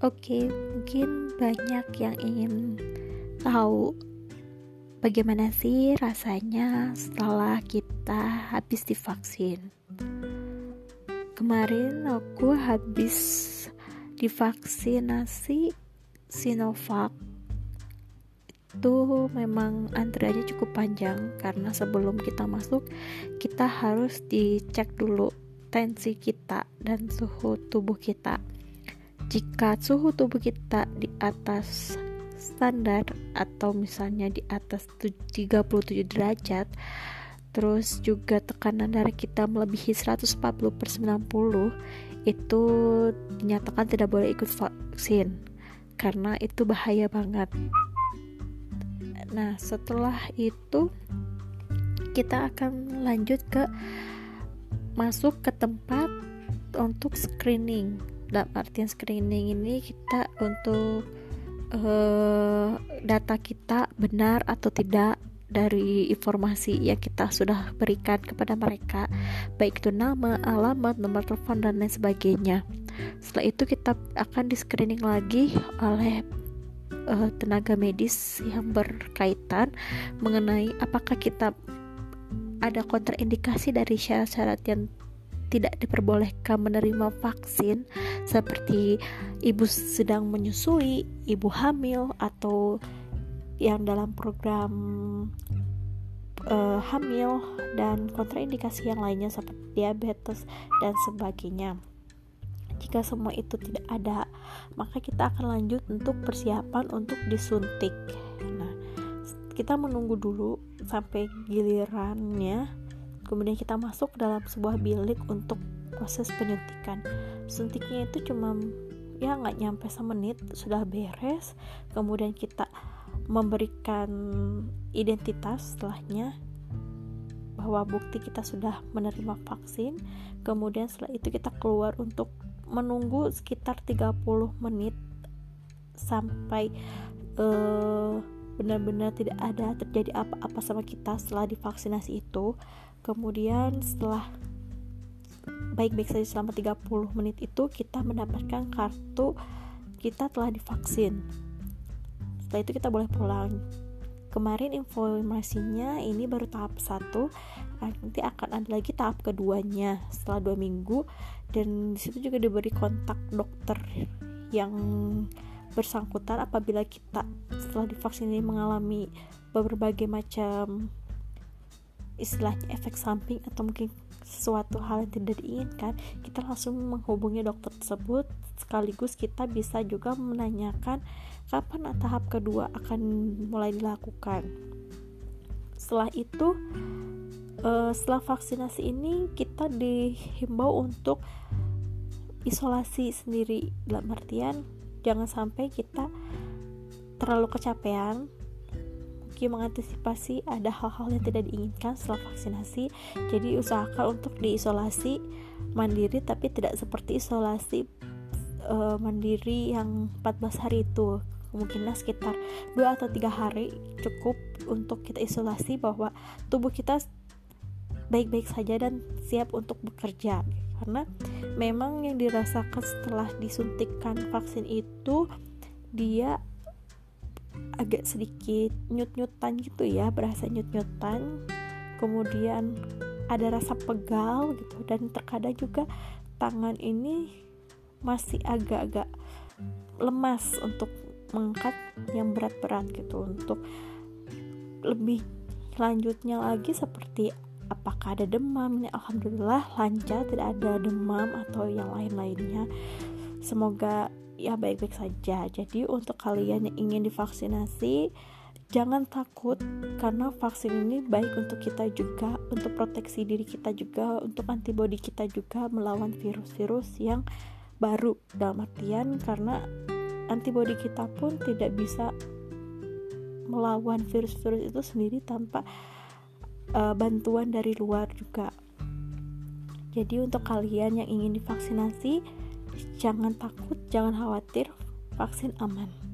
Oke, mungkin banyak yang ingin tahu bagaimana sih rasanya setelah kita habis divaksin. Kemarin aku habis divaksinasi Sinovac itu memang antriannya cukup panjang karena sebelum kita masuk kita harus dicek dulu tensi kita dan suhu tubuh kita jika suhu tubuh kita di atas standar atau misalnya di atas 37 derajat terus juga tekanan darah kita melebihi 140 per 90 itu dinyatakan tidak boleh ikut vaksin karena itu bahaya banget Nah, setelah itu kita akan lanjut ke masuk ke tempat untuk screening. Dalam artian screening ini kita untuk uh, data kita benar atau tidak dari informasi yang kita sudah berikan kepada mereka, baik itu nama, alamat, nomor telepon dan lain sebagainya. Setelah itu kita akan di screening lagi oleh uh, tenaga medis yang berkaitan mengenai apakah kita ada kontraindikasi dari syarat-syarat yang tidak diperbolehkan menerima vaksin seperti ibu sedang menyusui, ibu hamil atau yang dalam program uh, hamil dan kontraindikasi yang lainnya seperti diabetes dan sebagainya. Jika semua itu tidak ada, maka kita akan lanjut untuk persiapan untuk disuntik. Nah, kita menunggu dulu sampai gilirannya, kemudian kita masuk dalam sebuah bilik untuk proses penyuntikan. Suntiknya itu cuma ya nggak nyampe semenit sudah beres, kemudian kita memberikan identitas setelahnya bahwa bukti kita sudah menerima vaksin. Kemudian setelah itu kita keluar untuk menunggu sekitar 30 menit sampai uh, benar-benar tidak ada terjadi apa-apa sama kita setelah divaksinasi itu kemudian setelah baik-baik saja selama 30 menit itu kita mendapatkan kartu kita telah divaksin. Setelah itu kita boleh pulang. Kemarin informasinya ini baru tahap satu nanti akan ada lagi tahap keduanya setelah dua minggu. Dan di situ juga diberi kontak dokter yang bersangkutan apabila kita setelah divaksin ini mengalami berbagai macam istilahnya efek samping atau mungkin sesuatu hal yang tidak diinginkan kita langsung menghubungi dokter tersebut. Sekaligus kita bisa juga menanyakan kapan tahap kedua akan mulai dilakukan. Setelah itu uh, setelah vaksinasi ini kita dihimbau untuk isolasi sendiri. Dalam artian jangan sampai kita terlalu kecapean mengantisipasi ada hal-hal yang tidak diinginkan setelah vaksinasi. Jadi usahakan untuk diisolasi mandiri tapi tidak seperti isolasi uh, mandiri yang 14 hari itu. Kemungkinan sekitar 2 atau 3 hari cukup untuk kita isolasi bahwa tubuh kita baik-baik saja dan siap untuk bekerja. Karena memang yang dirasakan setelah disuntikkan vaksin itu dia agak sedikit nyut-nyutan gitu ya berasa nyut-nyutan. Kemudian ada rasa pegal gitu. Dan terkadang juga tangan ini masih agak-agak lemas untuk mengangkat yang berat-berat gitu. Untuk lebih lanjutnya lagi seperti apakah ada demam ini alhamdulillah lancar tidak ada demam atau yang lain-lainnya. Semoga ya baik-baik saja. Jadi untuk kalian yang ingin divaksinasi jangan takut karena vaksin ini baik untuk kita juga untuk proteksi diri kita juga untuk antibodi kita juga melawan virus-virus yang baru. Dalam artian karena antibodi kita pun tidak bisa melawan virus-virus itu sendiri tanpa uh, bantuan dari luar juga. Jadi untuk kalian yang ingin divaksinasi, jangan takut, jangan khawatir, vaksin aman.